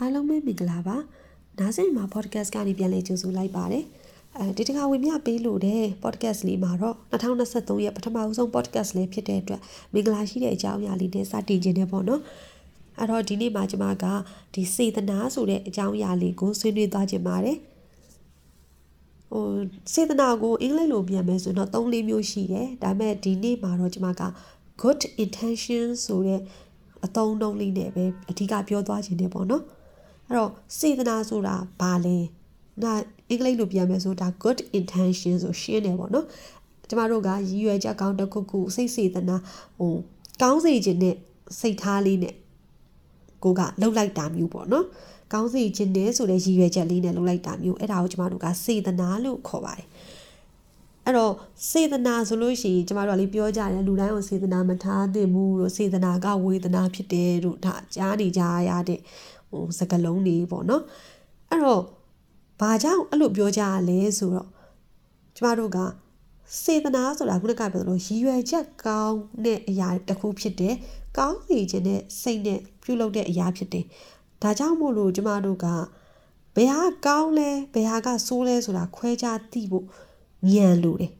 အားလုံးပဲမင်္ဂလာပါနားဆင်မှာ podcast ကနေပြန်လည်ကြိုဆိုလိုက်ပါတယ်အဲဒီတခါဝင်မြပေးလို့တဲ့ podcast လေးမှာတော့2023ရဲ့ပထမဦးဆုံး podcast လေးဖြစ်တဲ့အတွက်မင်္ဂလာရှိတဲ့အကြောင်းအရာလေးနဲ့စတင်ခြင်းနဲ့ပေါ့နော်အဲ့တော့ဒီနေ့မှာကျွန်မကဒီစေတနာဆိုတဲ့အကြောင်းအရာလေးကိုဆွေးနွေးသွားခြင်းပါတယ်ဟိုစေတနာကိုအင်္ဂလိပ်လိုပြန်မယ်ဆိုတော့၃လေးမျိုးရှိတယ်ဒါပေမဲ့ဒီနေ့မှာတော့ကျွန်မက good intention ဆိုတဲ့အသုံးအနှုန်းလေးနဲ့ပဲအဓိကပြောသွားခြင်းနဲ့ပေါ့နော် အဲ့တော့စေတနာဆိုတာဘာလဲနာအင်္ဂလိပ်လိုပြန်မယ်ဆိုဒါ good intention ဆိုရှင်းတယ်ပေါ့နော်ကျမတို့ကရည်ရွယ်ချက်ကောင်းတစ်ခုခုစိတ်စေတနာဟိုကောင်းစေခြင်းနဲ့စိတ်ထားလေးနဲ့ကိုကလှုပ်လိုက်တာမျိုးပေါ့နော်ကောင်းစေခြင်းနဲ့ဆိုတဲ့ရည်ရွယ်ချက်လေးနဲ့လှုပ်လိုက်တာမျိုးအဲ့ဒါကိုကျမတို့ကစေတနာလို့ခေါ်ပါတယ်အဲ့တော့စေတနာဆိုလို့ရှိရင်ကျမတို့ကလေးပြောကြတယ်လူတိုင်းကိုစေတနာမထားသင့်ဘူးလို့စေတနာကဝေဒနာဖြစ်တယ်လို့ဒါကြားနေကြရတဲ့ ဟိုစကလုံးတွေပေါ့နော်အဲ့တော့ဘာကြောင့်အဲ့လိုပြောကြရလဲဆိုတော့ကျမတို့ကစေတနာဆိုတာခုနကပြောလို့ရည်ရွယ်ချက်ကောင်းတဲ့အရာတစ်ခုဖြစ်တယ်ကောင်းစီခြင်းနဲ့စိတ်နဲ့ပြုလုပ်တဲ့အရာဖြစ်တယ်ဒါကြောင့်မို့လို့ကျမတို့ကဘယ်ဟာကောင်းလဲဘယ်ဟာကဆိုးလဲဆိုတာခွဲခြားသိဖို့ဉာဏ်လိုတယ်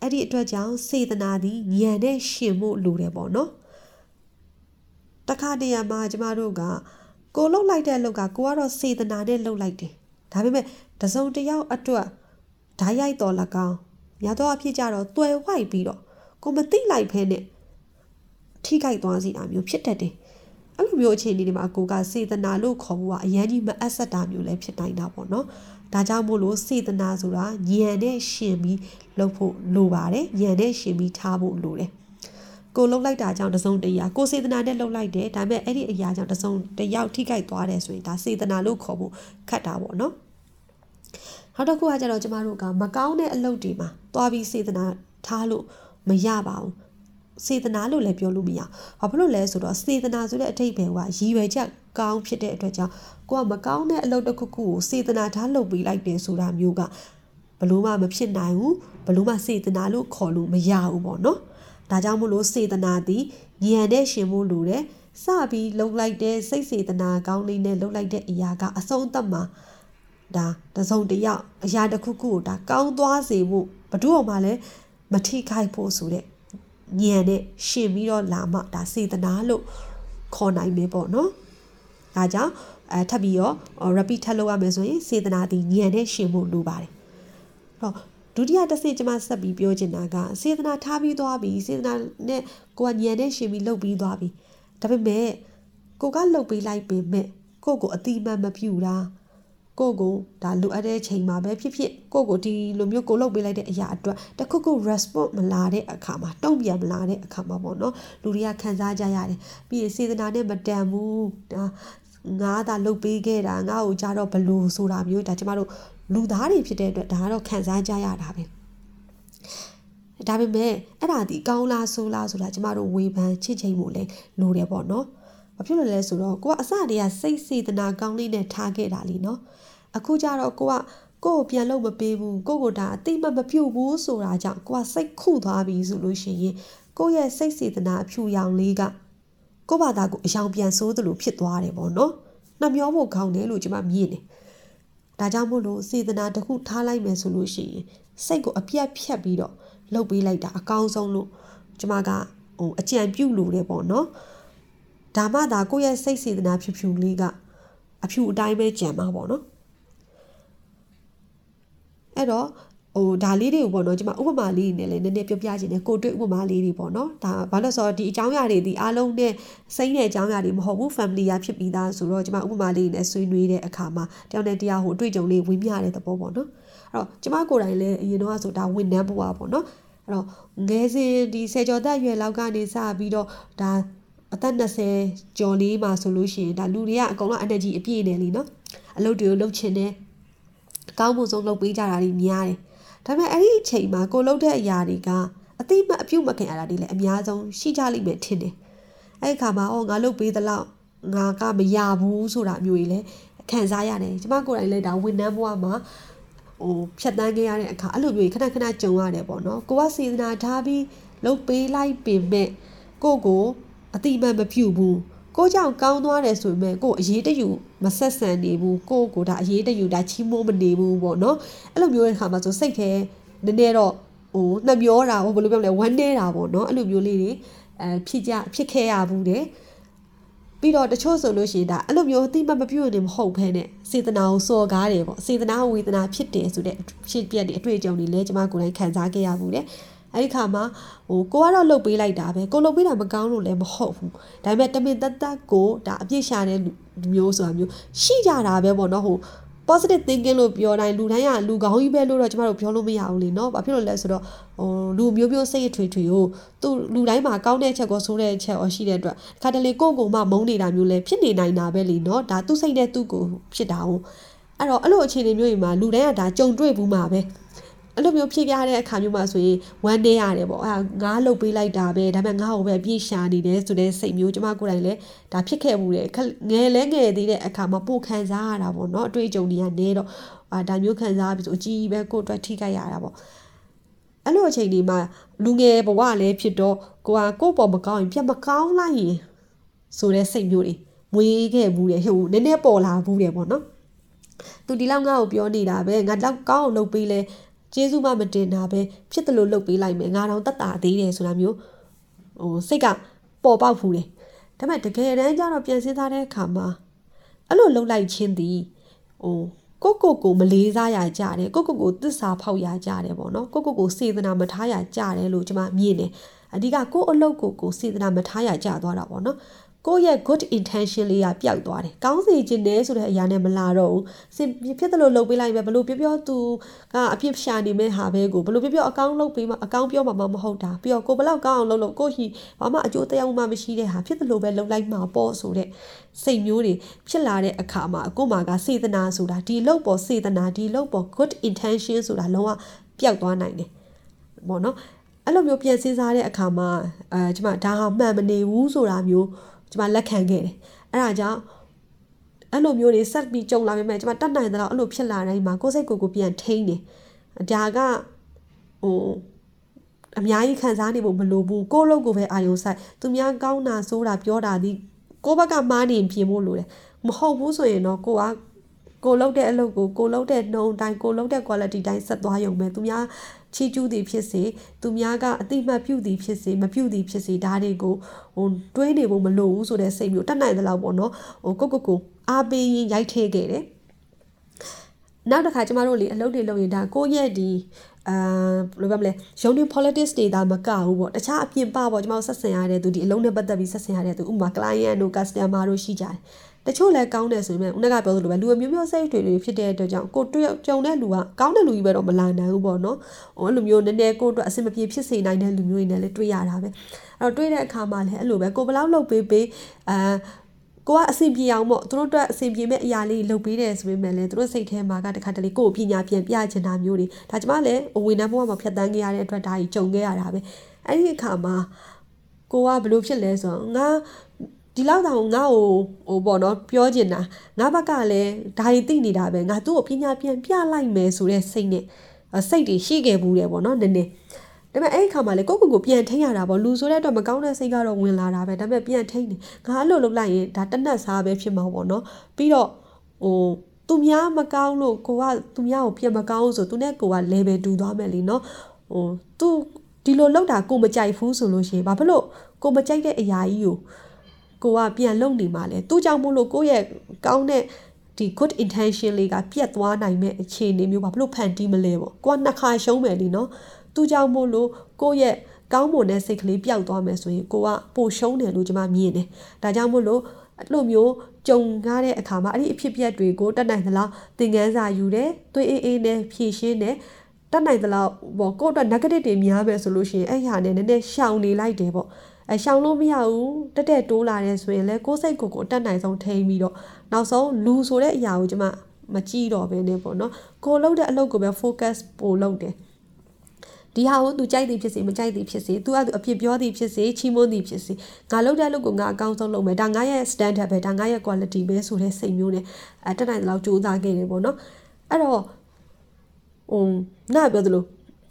အဲ့ဒီအတွက်ကြောင့်စေတနာသည်ဉာဏ်နဲ့ရှင်ဖို့လိုတယ်ပေါ့နော်တခါတည်းမှာကျမတို့က ကိုလှုပ်လိုက်တဲ့လှုပ်ကကိုကတော့စေတနာနဲ့လှုပ်လိုက်တယ်ဒါပေမဲ့တစုံတစ်ယောက်အတွက်ဓာတ်ရိုက်တော်၎င်းရတော့အဖြစ်ကြတော့တွယ်ဝိုက်ပြီးတော့ကိုမသိလိုက်ဖဲနဲ့ထိခိုက်သွားစီတာမျိုးဖြစ်တတ်တယ်အဲ့လိုမျိုးအခြေအနေတွေမှာကိုကစေတနာလို့ခေါ်ဖို့ကအရန်ကြီးမအပ်ဆက်တာမျိုးလည်းဖြစ်နိုင်တာပေါ့နော်ဒါကြောင့်မို့လို့စေတနာဆိုတာဉာဏ်နဲ့ရှင်ပြီးလုပ်ဖို့လိုပါတယ်ဉာဏ်နဲ့ရှင်ပြီးထားဖို့လိုတယ် ကိုလှုပ်လိုက်တာကြောင့်တစုံတရာကိုစေတနာနဲ့လှုပ်လိုက်တယ်ဒါပေမဲ့အဲ့ဒီအရာကြောင့်တစုံတယောက်ထိခိုက်သွားတယ်ဆိုရင်ဒါစေတနာလို့ခေါ်ဖို့ခတ်တာပေါ့နော်နောက်တစ်ခုကကျတော့ကျမတို့ကမကောင်းတဲ့အလုပ်တွေမှာသွားပြီးစေတနာထားလို့မရပါဘူးစေတနာလို့လည်းပြောလို့မရဘာဖြစ်လို့လဲဆိုတော့စေတနာဆိုတဲ့အထိပ္ပယ်ကရည်ရွယ်ချက်ကောင်းဖြစ်တဲ့အတွက်ကြောင့်ကိုကမကောင်းတဲ့အလုပ်တစ်ခုခုကိုစေတနာထားလုပ်ပေးလိုက်တယ်ဆိုတာမျိုးကဘလို့မှမဖြစ်နိုင်ဘူးဘလို့မှစေတနာလို့ခေါ်လို့မရဘူးပေါ့နော် ဒါကြောင့်မို့လို့စေတနာသည်ဉာဏ်နဲ့ရှင်ဖို့လိုတယ်စပြီးလှုပ်လိုက်တဲ့စိတ်စေတနာကောင်းလေးနဲ့လှုပ်လိုက်တဲ့အရာကအဆုံးသတ်မှာဒါတစုံတယောက်အရာတစ်ခုခုကိုဒါကောင်းသွားစေဖို့ဘဒုအောင်မှလည်းမထိခိုက်ဖို့ဆိုတဲ့ဉာဏ်နဲ့ရှင်ပြီးတော့လာမှဒါစေတနာလို့ခေါ်နိုင်မယ်ပေါ့နော်ဒါကြောင့်အဲထပ်ပြီးတော့ repeat ထပ်လုပ်ရမယ်ဆိုရင်စေတနာသည်ဉာဏ်နဲ့ရှင်ဖို့လိုပါတယ်အဲ့တော့ ဒုတိယတစ်ဆင့်ကျွန်မဆက်ပြီးပြောချင်တာကစေတနာထားပြီးသွားပြီစေတနာနဲ့ကိုကဉာဏ်နဲ့ရှင်ပြီးလုပ်ပြီးသွားပြီဒါပေမဲ့ကိုကလုပ်ပေးလိုက်ပေမဲ့ကိုကိုအတိမတ်မပြူတာကိုကိုဒါလိုအပ်တဲ့ချိန်မှာပဲဖြစ်ဖြစ်ကိုကိုဒီလိုမျိုးကိုလုပ်ပေးလိုက်တဲ့အရာအတွက်တခုခု response မလာတဲ့အခါမှာတုံ့ပြန်မလာတဲ့အခါမှာပေါ့နော်လူတွေကခံစားကြရတယ်ပြီးရင်စေတနာနဲ့မတန်ဘူးဒါငါသာလုပ်ပေးခဲ့တာငါ့ကိုကြတော့ဘလို့ဆိုတာမျိုးဒါကျမတို့ လူသားတွေဖြစ်တဲ့အတွက်ဒါကတော့ခံစားကြရတာပဲဒါပေမဲ့အဲ့ဒါဒီကောင်းလားဆိုးလားဆိုတာကျမတို့ဝေဖန်ချစ်ချိန်မှုလဲလိုတယ်ပေါ့နော်ဘာဖြစ်လို့လဲဆိုတော့ကိုကအစတည်းကစိတ်စေတနာကောင်းလေးနဲ့ထားခဲ့တာလीနော်အခုကျတော့ကိုကကိုကိုပြန်လို့မပေးဘူးကိုကိုဒါအတိမမပြုတ်ဘူးဆိုတာကြောင့်ကိုကစိတ်ခုသွားပြီဆိုလို့ရှိရင်ကိုရဲ့စိတ်စေတနာအဖြူရောင်လေးကကိုဘာသာကိုအယောင်ပြန်ဆိုးသလိုဖြစ်သွားတယ်ပေါ့နော်နှမျောဖို့ခေါင်းတယ်လို့ကျွန်မမြင်တယ် ဒါကြောင့်မို့လို့စေတနာတစ်ခုထားလိုက်မယ်ဆိုလို့ရှိရင်စိတ်ကိုအပြတ်ဖြတ်ပြီးတော့လှုပ်ပေးလိုက်တာအကောင်းဆုံးလို့ကျွန်မကဟိုအကြံပြုလို့တယ်ပေါ့နော်ဒါမှသာကိုယ့်ရဲ့စိတ်စေတနာဖြူဖြူလေးကအဖြူအတိုင်းပဲကြံမှာပေါ့နော်အဲ့တော့ ဟိုဒါလေးတွေကိုပေါ့နော်ကျွန်မဥပမာလေးနဲ့လည်းနည်းနည်းပြောပြခြင်းနဲ့ကိုတွေ့ဥပမာလေးတွေပေါ့နော်ဒါဘာလို့ဆိုတော့ဒီအကြောင်းအရာတွေဒီအားလုံးနဲ့စိမ့်တဲ့အကြောင်းအရာတွေမဟုတ်ဘူး family ရဖြစ်ပြီးသားဆိုတော့ကျွန်မဥပမာလေးနဲ့ဆွေးနွေးတဲ့အခါမှာတယောက်နဲ့တယောက်ဟိုအတွေ့အကြုံလေးဝင်းပြတဲ့သဘောပေါ့နော်အဲ့တော့ကျွန်မကိုယ်တိုင်လည်းအရင်တော့ဆိုဒါဝန်ထမ်းဘဝပေါ့နော်အဲ့တော့ငယ်စဉ်ဒီဆယ်ကျော်သက်ရွယ်လောက်ကနေစပြီးတော့ဒါအသက်20ကျော်လေးမှာဆိုလို့ရှိရင်ဒါလူတွေကအကုန်လုံး energy အပြည့်နေလीနော်အလုပ်တွေကိုလုပ်ချင်တယ်အကောင်းမှုဆုံးလုပ်ပေးကြတာတွေများတယ် ဒါပေမဲ့အဲ့ဒီအချိန်မှာကိုလုပ်တဲ့အရာတွေကအတိမအပြုတ်မခင်အရာတွေလည်းအများဆုံးရှိကြလိမ့်မယ်ထင်တယ်အဲ့ဒီခါမှာအော်ငါလုပ်ပေးသလောက်ငါကမရဘူးဆိုတာမျိုးကြီးလည်းခံစားရတယ်ကျမကိုယ်တိုင်လည်းဒါဝန်ထမ်းဘဝမှာဟိုဖြတ်တန်းခဲ့ရတဲ့အခါအဲ့လိုမျိုးခဏခဏကြုံရတယ်ပေါ့နော်ကိုကစေတနာထားပြီးလုပ်ပေးလိုက်ပေမဲ့ကိုကိုအတိမတ်မပြုတ်ဘူးကိုကြောင့်ကောင်းသွားတယ်ဆိုပေမဲ့ကိုအရေးတယူ မဆက်ဆံနေဘူးကိုကိုဒါအရေးတယူဒါချီးမိုးမနေဘူးပေါ့နော်အဲ့လိုမျိုးတဲ့ခါမှာဆိုစိတ်ထဲနည်းနည်းတော့ဟိုနှမျောတာဟိုဘယ်လိုပြောမလဲဝမ်းနေတာပေါ့နော်အဲ့လိုမျိုးလေးတွေအဲဖြစ်ကြဖြစ်ခဲ့ရဘူးတဲ့ပြီးတော့တချို့ဆိုလို့ရှိရင်ဒါအဲ့လိုမျိုးအတိမမပြုတ်နေမဟုတ်ဘဲနဲ့စေတနာကိုစော်ကားတယ်ပေါ့စေတနာဝေဒနာဖြစ်တယ်ဆိုတဲ့ဖြစ်ပြတဲ့အတွေ့အကြုံတွေလည်းကျွန်မကိုယ်တိုင်ခံစားခဲ့ရဘူးတဲ့အဲ့ဒီခါမှာဟိုကိုကတော့လှုပ်ပေးလိုက်တာပဲကိုလှုပ်ပေးတာမကောင်းလို့လည်းမဟုတ်ဘူးဒါပေမဲ့တမင်တက်တက်ကိုဒါအပြစ်ရှာတဲ့ မျိုးဆိုတာမျိုးရှိကြတာပဲပေါ့နော်ဟို positive thinking လို့ပြောတိုင်းလူတိုင်းကလူကောင်းကြီးပဲလို့တော့ကျမတို့ပြောလို့မရဘူးလေနော်။ဘာဖြစ်လို့လဲဆိုတော့ဟိုလူမျိုးမျိုးစိတ်အထွေထွေကိုသူလူတိုင်းမှာကောင်းတဲ့ချက်ကိုဆိုးတဲ့ချက်ရောရှိတဲ့အတွက်ခါတလေကိုယ့်ကိုယ်မှမုန်းနေတာမျိုးလည်းဖြစ်နေနိုင်တာပဲလေနော်။ဒါသူ့စိတ်နဲ့သူ့ကိုဖြစ်တာ哦။အဲ့တော့အဲ့လိုအခြေအနေမျိုးတွေမှာလူတိုင်းကဒါကြုံတွေ့ဘူးမှာပဲ။ အဲ့လိုမျိုးဖြစ်ပြတဲ့အခါမျိုးမှာဆိုရင်ဝမ်းနေရတယ်ပေါ့အဲငါလှုပ်ပေးလိုက်တာပဲဒါပေမဲ့ငါ့ကိုပဲပြည့်ရှာနေတယ်ဆိုတဲ့စိတ်မျိုးကျမကိုယ်တိုင်လည်းဒါဖြစ်ခဲ့မှုတယ်ငယ်လဲငယ်သေးတဲ့အခါမှာပို့ခံစားရတာပေါ့နော်အတွေ့အကြုံတွေကနေတော့အာဒါမျိုးခံစားပြီးဆိုအကြီးပဲကိုယ်အတွက်ထိခိုက်ရတာပေါ့အဲ့လိုအချိန်ဒီမှာလူငယ်ဘဝလည်းဖြစ်တော့ကိုကကိုယ့်ပေါ်မကောင်းရင်ပြတ်မကောင်းလိုက်ရင်ဆိုတဲ့စိတ်မျိုးတွေမွေးခဲ့ဘူးတယ်ဟိုနည်းနည်းပေါ်လာဘူးတယ်ပေါ့နော်သူဒီလောက်ငါ့ကိုပြောနေတာပဲငါတော့ကောင်းအောင်လုပ်ပေးလဲ ကျေးဇူးမှမတင်တာပဲဖြစ်တယ်လို့လုပ်ပေးလိုက်မယ်ငါတော့တတ်တာသေးတယ်ဆိုတာမျိုးဟိုစိတ်ကပေါ်ပေါက်ဖူးတယ်ဒါပေမဲ့တကယ်တမ်းကျတော့ပြန်စဉ်းစားတဲ့အခါမှာအဲ့လိုလှုပ်လိုက်ခြင်းသည်ဟိုကိုကိုကိုမလေးစားရကြတယ်ကိုကိုကိုသစ္စာဖောက်ရကြတယ်ပေါ့နော်ကိုကိုကိုစေတနာမထားရကြတယ်လို့ကျွန်မမြင်တယ်အဓိကကိုအလုပ်ကိုကိုစေတနာမထားရကြသွားတာပေါ့နော် ကိုယ့်ရဲ့ good intention လေးကပျောက်သွားတယ်။ကောင်းစီခြင်းနဲ့ဆိုတဲ့အရာနဲ့မလာတော့ဘူး။စင်ဖြစ်တယ်လို့လုပ်ပေးလိုက်မယ်ဘလို့ပြောပြောသူကအပြစ်ရှာနေမဲ့ဟာပဲကိုဘလို့ပြောပြောအကောင်းလုပ်ပေးမှအကောင်းပြောမှမဟုတ်တာ။ပြီးတော့ကိုဘလောက်ကောင်းအောင်လုပ်လို့ကိုဟီဘာမှအကျိုးတရားမှမရှိတဲ့ဟာဖြစ်တယ်လို့ပဲလုပ်လိုက်မှာပေါ့ဆိုတဲ့စိတ်မျိုးတွေဖြစ်လာတဲ့အခါမှာကို့မှာကစေတနာဆိုတာဒီလုပ်ပေါ်စေတနာဒီလုပ်ပေါ် good intention ဆိုတာလုံးဝပျောက်သွားနိုင်တယ်။ပေါ့နော်။အဲ့လိုမျိုးပြန်စဉ်းစားတဲ့အခါမှာအဲကျွန်မဒါဟာမှန်မနေဘူးဆိုတာမျိုး ကျွန်မလက်ခံခဲ့တယ်အဲ့ဒါကြောင့်အဲ့လိုမျိုးတွေဆက်ပြီးကြုံလာမယ်ကျွန်မတတ်နိုင်တဲ့တော့အဲ့လိုဖြစ်လာတိုင်းမှာကိုယ်စိတ်ကိုယ်ကိုပြန်ထိန်းတယ်ဒါကဟိုအများကြီးခံစားနေဖို့မလိုဘူးကိုယ့်လုပ်ကိုပဲအာယုံဆိုင်သူများကောင်းတာဆိုးတာပြောတာဒီကိုယ့်ဘက်ကမားနေပြင်ဖို့လိုတယ်မဟုတ်ဘူးဆိုရင်တော့ကိုကကိုလုပ်တဲ့အလုပ်ကိုကိုလုပ်တဲ့နှုံတိုင်းကိုလုပ်တဲ့ quality တိုင်းဆက်သွားရုံပဲသူများ ချီးကျူးသည်ဖြစ်စေသူများကအတိမတ်ပြုသည်ဖြစ်စေမပြုသည်ဖြစ်စေဒါတွေကိုဟိုတွေးနေဖို့မလိုဘူးဆိုတဲ့စိတ်မျိုးတတ်နိုင်တဲ့လောက်ပေါ့နော်ဟိုကိုကိုကိုအားပေးရင်ရိုက်ထည့်ခဲ့တယ်နောက်တစ်ခါကျမတို့လေအလုပ်တွေလုပ်ရင်ဒါကိုယ့်ရဲ့ဒီ အာဘယ်လိုပြောမလဲရုံးတွင် politics တွေဒါမကဘူးပေါ့တခြားအပြင်ပပေါ့ကျမတို့ဆက်ဆံရတဲ့သူဒီအလုံးနဲ့ပတ်သက်ပြီးဆက်ဆံရတဲ့သူဥပမာ client တို့ customer တို့ရှိကြတယ်တချို့လည်းကောင်းတယ်ဆိုပေမဲ့ဦးနကပြောသလိုပဲလူအမျိုးမျိုးစိတ်တွေတွေဖြစ်တဲ့အတွက်ကြောင့်ကိုတွေ့ကြုံတဲ့လူကကောင်းတဲ့လူကြီးပဲတော့မလာနိုင်ဘူးပေါ့နော်ဟိုအဲ့လိုမျိုးနည်းနည်းကိုအတွက်အဆင်မပြေဖြစ်စေနိုင်တဲ့လူမျိုးတွေနဲ့လည်းတွေ့ရတာပဲအဲ့တော့တွေ့တဲ့အခါမှာလည်းအဲ့လိုပဲကိုဘလောက်လုပ်ပေးပေးအာ ကိုကအဆင်ပြေအောင်ပေါ့သူတို့အတွက်အဆင်ပြေမဲ့အရာလေးလုပ်ပေးတယ်ဆိုပေမဲ့လည်းသူတို့စိတ်ထဲမှာကတခါတလေကို့ပညာပြန်ပြချင်တာမျိုးတွေဒါကျမလည်းအဝင်နှမ်းဘဝမှာဖြတ်တန်းခဲ့ရတဲ့အတွက်ဒါကြီးကြုံခဲ့ရတာပဲအဲ့ဒီအခါမှာကိုကဘလို့ဖြစ်လဲဆိုတော့ငါဒီလောက်တောင်ငါ့ကိုဟိုပေါ့နော်ပြောချင်တာငါဘက်ကလည်းဒါရီသိနေတာပဲငါသူ့ကိုပညာပြန်ပြလိုက်မယ်ဆိုတဲ့စိတ်နဲ့စိတ်တွေရှိခဲ့ဘူးတယ်ပေါ့နော်နည်းနည်း ဒါပေမဲ့အဲ့ဒီခါမှာလေကိုကိုကိုပြန်ထိန်းရတာပေါ့လူဆိုတဲ့အတွက်မကောင်းတဲ့စိတ်ကတော့ဝင်လာတာပဲဒါပေမဲ့ပြန်ထိန်းတယ်ငါအဲ့လိုလုပ်လိုက်ရင်ဒါတနက်စားပဲဖြစ်မှာပေါ့နော်ပြီးတော့ဟိုသူများမကောင်းလို့ကိုကသူများကိုပြန်မကောင်းဆိုသူနဲ့ကိုက level တူသွားမယ်လीနော်ဟိုသူဒီလိုလောက်တာကိုမကြိုက်ဘူးဆိုလို့ရှိရင်ဘာဖြစ်လို့ကိုမကြိုက်တဲ့အရာကြီးကိုကိုကပြန်လုံနေမှလဲသူ့ကြောင့်မို့လို့ကိုယ့်ရဲ့ကောင်းတဲ့ဒီ good intention လေးကပြတ်သွားနိုင်မဲ့အခြေအနေမျိုးပါဘလို့ဖန်တီးမလဲပေါ့ကိုကနှစ်ခါရှုံးမယ်လीနော် သူ့ကြောင့်မို့လို့ကိုယ့်ရဲ့ကောင်းမွန်တဲ့စိတ်ကလေးပျောက်သွားမယ်ဆိုရင်ကိုကပိုရှုံးတယ်လို့ကျွန်မမြင်တယ်ဒါကြောင့်မို့လို့အဲ့လိုမျိုးကြုံရတဲ့အခါမှာအဲ့ဒီအဖြစ်ပြက်တွေကိုတက်နိုင်သလားသင်ခန်းစာယူတယ်သွေးအေးအေးနဲ့ဖြည့်ရှင်းတယ်တက်နိုင်သလားပေါ့ကိုယ့်အတွက် negative တွေများပဲဆိုလို့ရှိရင်အဲ့ဟာနဲ့နည်းနည်းရှောင်နေလိုက်တယ်ပေါ့အရှောင်လို့မရဘူးတက်တက်တိုးလာတယ်ဆိုရင်လည်းကိုယ်စိတ်ကိုယ်ကိုတက်နိုင်ဆုံးထိန်းပြီးတော့နောက်ဆုံးလူဆိုတဲ့အရာကိုကျမမကြည့်တော့ဘဲနဲ့ပေါ့နော်ကိုလှုပ်တဲ့အလုပ်ကိုပဲ focus ပို့လုပ်တယ် ဒီဟာကိုသူကြိုက်သည်ဖြစ်စေမကြိုက်သည်ဖြစ်စေသူကသူအဖြစ်ပြောသည်ဖြစ်စေချီးမွမ်းသည်ဖြစ်စေငါလုပ်တဲ့အလုပ်ကိုငါအကောင်းဆုံးလုပ်မယ်ဒါငါရဲ့ standard ပဲဒါငါရဲ့ quality ပဲဆိုတဲ့စိတ်မျိုးနဲ့အဲတက်နိုင်တဲ့လောက်ကြိုးစားခဲ့တယ်ပေါ့နော်အဲ့တော့ဟိုနားပြောသလို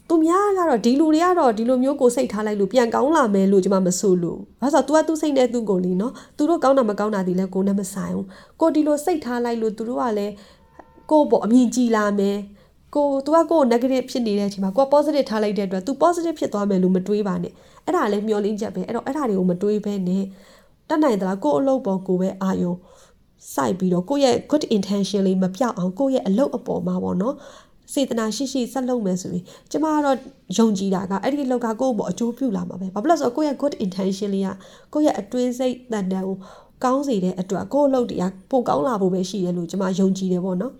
သူများကတော့ဒီလူတွေကတော့ဒီလိုမျိုးကိုစိတ်ထားလိုက်လို့ပြန်ကောင်းလာမယ်လို့ကျွန်မမဆိုလို့ဘာလို့ဆိုတော့ तू ကသူ့စိတ်နဲ့သူ့ကိုလीနော်သူတို့ကောင်းတာမကောင်းတာဒီလဲကိုနဲ့မဆိုင်ဘူးကိုဒီလိုစိတ်ထားလိုက်လို့သူတို့ကလည်းကိုပေါ့အမြင်ကြည်လာမယ် ကို तू ကကို negative ဖြစ်နေတဲ့အချိန်မှာကိုက positive ထားလိုက်တဲ့အတွက် तू positive ဖြစ်သွားမယ်လို့မတွေးပါနဲ့အဲ့ဒါလည်းမျောလင်းချက်ပဲအဲ့တော့အဲ့ဒါတွေကိုမတွေးဘဲနဲ့တတ်နိုင်သလားကိုအလုပ်ပေါ်ကိုပဲအာယုံစိုက်ပြီးတော့ကိုယ့်ရဲ့ good intention လေးမပြောက်အောင်ကိုယ့်ရဲ့အလုပ်အပေါ်မှာပေါ့နော်စေတနာရှိရှိဆက်လုပ်မယ်ဆိုရင်ကျမကတော့ယုံကြည်တာကအဲ့ဒီလောက်ကကိုယ့်ဘောအကျိုးပြုလာမှာပဲဘာဖြစ်လို့ဆိုတော့ကိုယ့်ရဲ့ good intention လေးကကိုယ့်ရဲ့အတွင်းစိတ်တန်တန်ကိုကောင်းစေတဲ့အတွက်ကိုယ့်အလုပ်တရားပိုကောင်းလာဖို့ပဲရှိတယ်လို့ကျမယုံကြည်တယ်ပေါ့နော်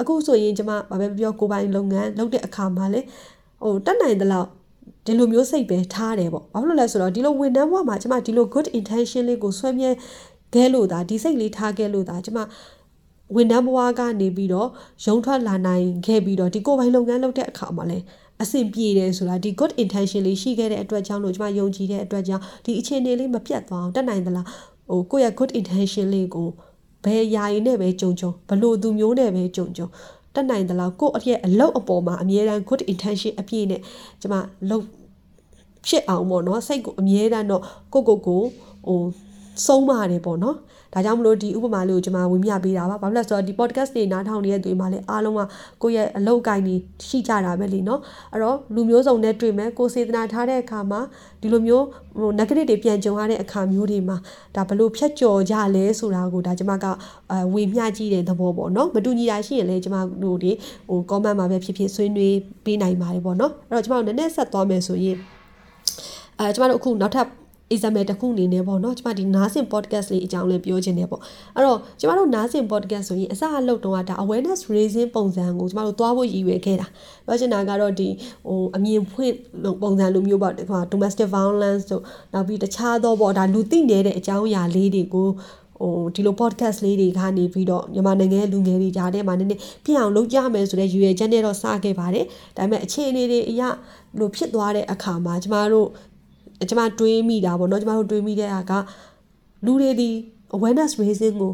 အခုဆိုရင်ကျမဘာပဲပြောကိုပိုင်လုပ်ငန်းလုပ်တဲ့အခါမှာလေဟိုတက်နိုင်သလောက်ဒီလိုမျိုးစိတ်ပဲထားတယ်ပေါ့ဘာဖြစ်လို့လဲဆိုတော့ဒီလိုဝန်ထမ်းဘဝမှာကျမဒီလို good intention လေးကိုဆွဲမြဲခဲလို့ဒါဒီစိတ်လေးထားခဲ့လို့ဒါကျမဝန်ထမ်းဘဝကနေပြီးတော့ရုံထွက်လာနိုင်ခဲ့ပြီးတော့ဒီကိုယ်ပိုင်လုပ်ငန်းလုပ်တဲ့အခါမှာလည်းအဆင်ပြေတယ်ဆိုတာဒီ good intention လေးရှိခဲ့တဲ့အတွက်ကြောင့်လို့ကျွန်မယုံကြည်တဲ့အတွက်ကြောင့်ဒီအခြေအနေလေးမပြတ်သွားအောင်တက်နိုင်သလားဟိုကိုယ့်ရဲ့ good intention လေးကို ဘယ်ယာယီနဲ့ပဲကြုံကြုံဘလို့သူမျိုးနဲ့ပဲကြုံကြုံတက်နိုင်သလားကိုယ့်အရဲ့အလုပ်အပေါ်မှာအမြဲတမ်း good intention အပြည့်နဲ့ကျွန်မလုပ်ဖြစ်အောင်ပေါ့နော်စိတ်ကိုအမြဲတမ်းတော့ကိုကိုကိုဟို ဆုံးမတယ်ပေါ့နော်ဒါကြောင့်မလို့ဒီဥပမာလေးကိုကျွန်မဝေမျှပေးတာပါဘာဖြစ်လဲဆိုတော့ဒီ podcast တွေနားထောင်နေတဲ့သူတွေမှာလည်းအားလုံးကကိုယ့်ရဲ့အလုပ်ကိုင်းနေရှိကြတာပဲလीเนาะအဲ့တော့လူမျိုးစုံနဲ့တွေ့မယ်ကိုစေတနာထားတဲ့အခါမှာဒီလိုမျိုးဟို negative တွေပြန်ကြုံရတဲ့အခါမျိုးတွေမှာဒါဘလို့ဖြတ်ကျော်ကြလဲဆိုတာကိုဒါကျွန်မကအဲဝေမျှကြည့်တဲ့သဘောပေါ့เนาะမတူညီတာရှိရင်လည်းကျွန်မတို့တွေဟို comment မှာပဲဖြစ်ဖြစ်ဆွေးနွေးပေးနိုင်ပါတယ်ပေါ့เนาะအဲ့တော့ကျွန်မတို့နည်းနည်းဆက်သွားမယ်ဆိုရင်အဲကျွန်မတို့အခုနောက်ထပ် example တစ်ခုအနေနဲ့ပေါ့နော်ကျမဒီနားဆင် podcast လေးအကြောင်းလေးပြောချင်တယ်ပေါ့အဲ့တော့ကျမတို့နားဆင် podcast ဆိုရင်အစအလုပ်တုန်းကဒါ awareness raising ပုံစံကိုကျမတို့သွားဖို့ရည်ရွယ်ခဲ့တာပြောချင်တာကတော့ဒီဟိုအမြင်ဖွင့်ပုံစံလိုမျိုးပေါ့ဒီမှာ domestic violence တို့နောက်ပြီးတခြားသောပေါ့ဒါလူသိနေတဲ့အကြောင်းအရာလေးတွေကိုဟိုဒီလို podcast လေးတွေကနေပြီးတော့မြန်မာနိုင်ငံလူငယ်တွေကြားထဲမှာနည်းနည်းပြအောင်လုပ်ကြမယ်ဆိုတဲ့ရည်ရွယ်ချက်နဲ့တော့စခဲ့ပါတယ်ဒါပေမဲ့အခြေအနေတွေအရလို့ဖြစ်သွားတဲ့အခါမှာကျမတို့ ကျမတွေးမိတာပေါ့နော်ကျမတို့တွေးမိတဲ့အားကလူတွေဒီ awareness raising ကို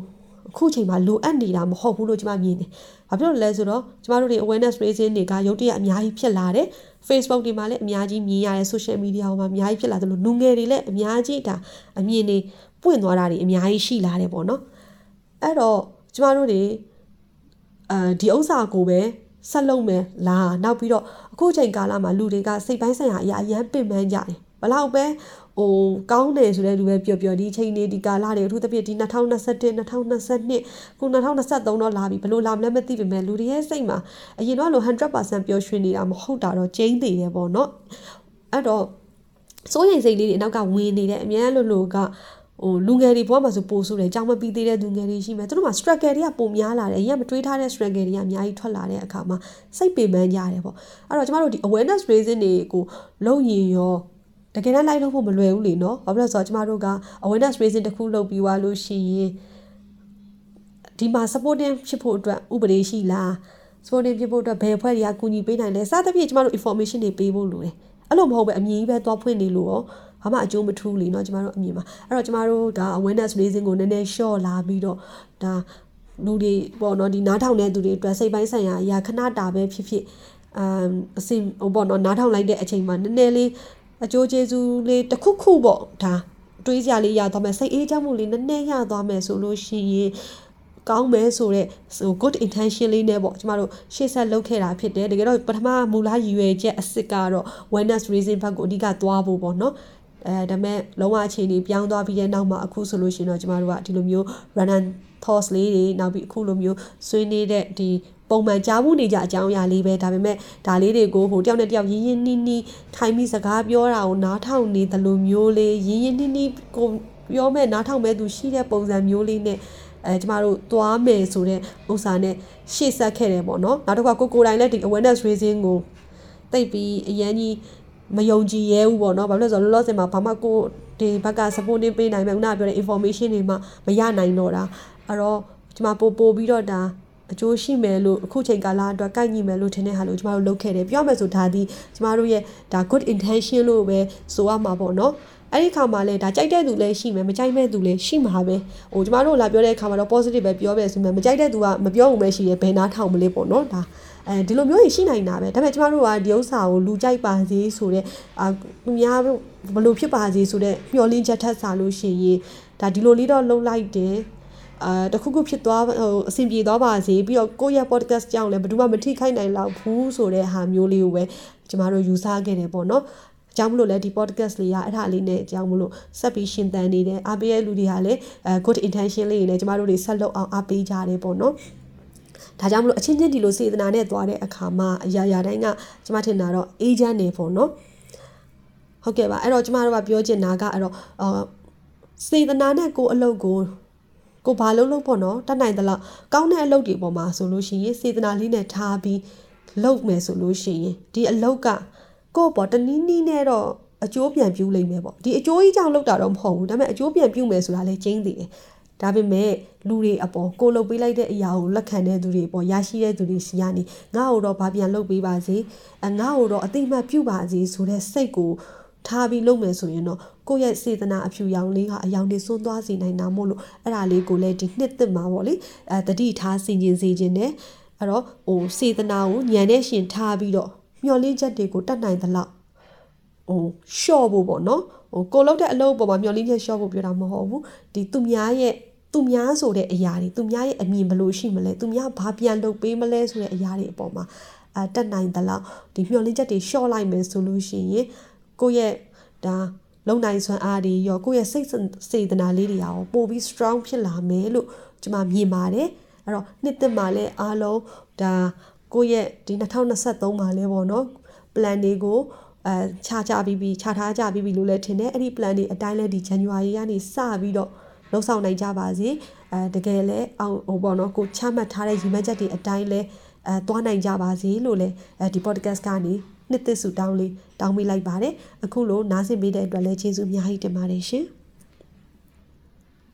အခုချိန်မှာလိုအပ်နေတာမဟုတ်ဘူးလို့ကျမမြင်တယ်။ဘာဖြစ်လို့လဲဆိုတော့ကျမတို့တွေ awareness raising တွေကရုတ်တရက်အများကြီးဖြစ်လာတယ်။ Facebook တွေမှာလည်းအများကြီးမြင်ရတယ် social media မှာအများကြီးဖြစ်လာတယ်လို့လူငယ်တွေလည်းအများကြီးဒါအမြင်တွေပွင့်သွားတာတွေအများကြီးရှိလာတယ်ပေါ့နော်။အဲ့တော့ကျမတို့တွေအဲဒီဥစ္စာကိုပဲဆက်လုပ်မယ်လားနောက်ပြီးတော့အခုချိန်ကာလမှာလူတွေကစိတ်ပိုင်းဆိုင်ရာအရာအရန်ပင်ပန်းကြတယ် ဘလောက်ပဲဟိုကောင်းတယ်ဆိုတဲ့လူပဲပြောပြောဒီချိန်နေဒီကာလတွေအထူးသဖြင့်ဒီ2021 2022ခု2023တော့လာပြီဘလို့လာမလဲမသိပေမဲ့လူတွေရဲ့စိတ်မှာအရင်တော့လို့100%ပျော်ရွှင်နေတာမဟုတ်တာတော့ကျင်းသေးတယ်ပေါ့နော်အဲ့တော့စိုးရိမ်စိတ်လေးတွေအနောက်ကဝင်နေတဲ့အများလို့လို့ကဟိုလူငယ်တွေဘဝမှာဆိုပို့ဆိုတယ်ကြောင်မပြီးသေးတဲ့လူငယ်တွေရှိမယ်သူတို့မှာ struggle တွေကပုံများလာတယ်အရင်မတွေးထားတဲ့ struggle တွေကအများကြီးထွက်လာတဲ့အခါမှာစိတ်ပင်ပန်းကြတယ်ပေါ့အဲ့တော့ကျမတို့ဒီ awareness raising တွေကိုလုပ်ရင်ရော တကယ်တမ်းလိုက်လို့ဖို့မလွယ်ဘူးလေနော်ဘာဖြစ်လို့ဆိုတော့ကျမတို့က awareness raising တစ်ခုလုပ်ပြီးသွားလို့ရှိရင်ဒီမှာ supporting ဖြစ်ဖို့အတွက်ဥပဒေရှိလား supporting ဖြစ်ဖို့အတွက်ဘယ်အဖွဲ့တွေကကူညီပေးနိုင်လဲစသဖြင့်ကျမတို့ information တွေပေးဖို့လိုတယ်အဲ့လိုမဟုတ်ပဲအမြင်ကြီးပဲသွားဖွင့်နေလို့ရောဘာမှအကျိုးမထူးလေเนาะကျမတို့အမြင်မှာအဲ့တော့ကျမတို့ဒါ awareness raising ကိုနည်းနည်း short လာပြီးတော့ဒါလူတွေပေါ့နော်ဒီနားထောင်တဲ့သူတွေအတွက်စိတ်ပိုင်းဆိုင်ရာအရာခဏတာပဲဖြစ်ဖြစ်အမ်အစင်ဟိုပေါ့နော်နားထောင်လိုက်တဲ့အချိန်မှာနည်းနည်းလေး အကျိုးကျေးဇူးလေးတစ်ခုခုပေါ့ဒါတွေးစရာလေးရသွားမယ်စိတ်အေးချမ်းမှုလေးနည်းနည်းရသွားမယ်ဆိုလို့ရှိရင်ကောင်းမယ်ဆိုတော့ဟို good intention လေးနဲ့ပေါ့ကျမတို့ရှေ့ဆက်လုပ်ခဲ့တာဖြစ်တယ်တကယ်တော့ပထမမူလရည်ရွယ်ချက်အစ်စ်ကတော့ awareness raising ဘက်ကိုအဓိကသွားဖို့ပေါ့နော်အဲဒါမဲ့လုံးဝအခြေအနေပြောင်းသွားပြီးတဲ့နောက်မှာအခုဆိုလို့ရှိရင်တော့ကျမတို့ကဒီလိုမျိုး run and thoughts လေးတွေနောက်ပြီးအခုလိုမျိုးဆွေးနေတဲ့ဒီ ပုံမှန်ကြားမှုနေကြအကြောင်းအရာလေးပဲဒါပေမဲ့ဒါလေးတွေကိုဟိုတယောက်နဲ့တယောက်ရင်းရင်းနှီးနှီးထိုင်ပြီးစကားပြောတာကိုနားထောင်နေသလိုမျိုးလေးရင်းရင်းနှီးနှီးကိုပြောမဲ့နားထောင်မဲ့သူရှိတဲ့ပုံစံမျိုးလေးနဲ့အဲကျမတို့သွားမယ်ဆိုတဲ့ဥစ္စာနဲ့ရှေ့ဆက်ခဲ့တယ်ပေါ့နော်နောက်တစ်ခါကိုကိုတိုင်လည်းဒီ awareness raising ကိုတိတ်ပြီးအရန်ကြီးမယုံကြည်ရဲဘူးပေါ့နော်ဘာလို့လဲဆိုတော့လောလောဆယ်မှာဘာမှကိုဒီဘက်က supporting ပေးနိုင်မယ်ခုနကပြောတဲ့ information တွေမှမရနိုင်တော့တာအဲ့တော့ကျမပို့ပို့ပြီးတော့ဒါ အကျိုးရှိမယ်လို့အခုချိန်ကာလအတွက်ကိုက်ညီမယ်လို့ထင်တဲ့ဟာလို့ကျမတို့လုပ်ခဲ့တယ်ပြောမယ်ဆိုဒါဒီကျမတို့ရဲ့ဒါ good intention လို့ပဲဆိုရမှာပေါ့နော်အဲ့ဒီခါမှာလည်းဒါကြိုက်တဲ့သူလည်းရှိမယ်မကြိုက်မဲ့သူလည်းရှိမှာပဲဟိုကျမတို့လာပြောတဲ့အခါမှာတော့ positive ပဲပြောပဲဆိုမှမကြိုက်တဲ့သူကမပြောဘူးပဲရှိတယ်ဘယ်နာထောင်မလဲပေါ့နော်ဒါအဲဒီလိုမျိုးရှိနိုင်တာပဲဒါပေမဲ့ကျမတို့ကဒီဥစ္စာကိုလူကြိုက်ပါစေဆိုတဲ့အာသူများဘယ်လိုဖြစ်ပါစေဆိုတဲ့မျှော်လင့်ချက်ထက်စားလို့ရှိရင်ဒါဒီလိုလေးတော့လှုပ်လိုက်တယ် အာတခုခုဖြစ်သွားဟိုအဆင်ပြေသွားပါစေပြီးတော့ကိုယ့်ရဲ့ podcast ကြောင့်လည်းဘယ်သူမှမထိခိုက်နိုင်လောက်ဘူးဆိုတဲ့ဟာမျိုးလေးကိုပဲကျမတို့ယူဆခဲ့တယ်ပေါ့နော်အကြောင်းမလို့လဲဒီ podcast လေးကအဲ့ဒါလေးနဲ့အကြောင်းမလို့ဆက်ပြီးရှင်သန်နေတယ်အားပေးတဲ့လူတွေကလည်းအဲ good intention လေးတွေနဲ့ကျမတို့တွေဆက်လုပ်အောင်အားပေးကြတယ်ပေါ့နော်ဒါကြောင့်မလို့အချင်းချင်းဒီလိုစေတနာနဲ့သွားတဲ့အခါမှာအရာရာတိုင်းကကျမထင်တာတော့ agent နေပေါ့နော်ဟုတ်ကဲ့ပါအဲ့တော့ကျမတို့ကပြောချင်တာကအဲ့တော့အာစေတနာနဲ့ကိုယ်အလုပ်ကို ကိုဘာလုံးလုံးပေါ့နော်တတ်နိုင်သလောက်ကောင်းတဲ့အလုပ်တွေပေါ်မှာဆိုလို့ရှိရင်စေတနာလေးနဲ့ထားပြီးလုပ်မယ်ဆိုလို့ရှိရင်ဒီအလုပ်ကကိုယ့်ပေါ်တနည်းနည်းနဲ့တော့အကျိုးပြန်ပြုလိမ့်မယ်ပေါ့ဒီအကျိုးကြီးကြောင့်လုပ်တာတော့မဟုတ်ဘူးဒါပေမဲ့အကျိုးပြန်ပြုမယ်ဆိုတာလည်းကျင်းသေးတယ်ဒါပေမဲ့လူတွေအပေါ်ကိုလုပ်ပေးလိုက်တဲ့အရာကိုလက်ခံတဲ့သူတွေပေါ်ရရှိတဲ့သူတွေစီကနေငါ့ကိုတော့ဘာပြန်လုပ်ပေးပါစေအငါ့ကိုတော့အတိအမှတ်ပြုပါစေဆိုတဲ့စိတ်ကို ထားပြီးလုပ်မယ်ဆိုရင်တော့ကိုယ့်ရဲ့စေတနာအဖြူရောင်လေးကအယောင်တွေစွန်းသွားစေနိုင်တာမို့လို့အဲ့ဒါလေးကိုလည်းဒီနှစ်သက်မှာပေါ့လေအဲတတိထားစင်ကျင်စေခြင်းနဲ့အဲ့တော့ဟိုစေတနာကိုညံတဲ့ရှင်ထားပြီးတော့မျောလင့်ချက်တွေကိုတတ်နိုင်သလောက်ဟိုရှော့ဖို့ပေါ့နော်ဟိုကိုလောက်တဲ့အလုပ်ပေါ်မှာမျောလင့်ချက်ရှော့ဖို့ပြောတာမဟုတ်ဘူးဒီသူများရဲ့သူများဆိုတဲ့အရာတွေသူများရဲ့အမြင်ဘယ်လိုရှိမလဲသူများဘာပြန်လုပ်ပေးမလဲဆိုတဲ့အရာတွေအပေါ်မှာအတက်နိုင်သလောက်ဒီမျောလင့်ချက်တွေရှော့လိုက်မယ်ဆိုလို့ရှိရင် ကိုယ့်ရဲ့ဒါလုံနိုင်စွမ်းအားတွေရောကိုယ့်ရဲ့စိတ်စေတနာလေးတွေရောပို့ပြီး strong ဖြစ်လာမယ်လို့ကျွန်မမြင်ပါတယ်အဲ့တော့နှစ်သက်မှာလဲအားလုံးဒါကိုယ့်ရဲ့ဒီ2023မှာလဲပေါ့နော် plan တွေကိုအဲခြားကြပြီးပြီးခြားထားကြပြီးပြီးလို့လည်းထင်တယ်အဲ့ဒီ plan တွေအတိုင်းလဲဒီ January ကနေစပြီးတော့လှုပ်ဆောင်နိုင်ကြပါစေအဲတကယ်လဲအောင်ဟိုပေါ့နော်ကိုချမှတ်ထားတဲ့ရည်မှန်းချက်တွေအတိုင်းလဲအဲသွားနိုင်ကြပါစေလို့လဲအဲဒီ podcast ကနေ နှစ်သက်စုတောင်းလေးတောင်းပေးလိုက်ပါတယ်အခုလိုနားဆင်ပေးတဲ့အတွက်လည်းကျေးဇူးအများကြီးတင်ပါတယ်ရှင်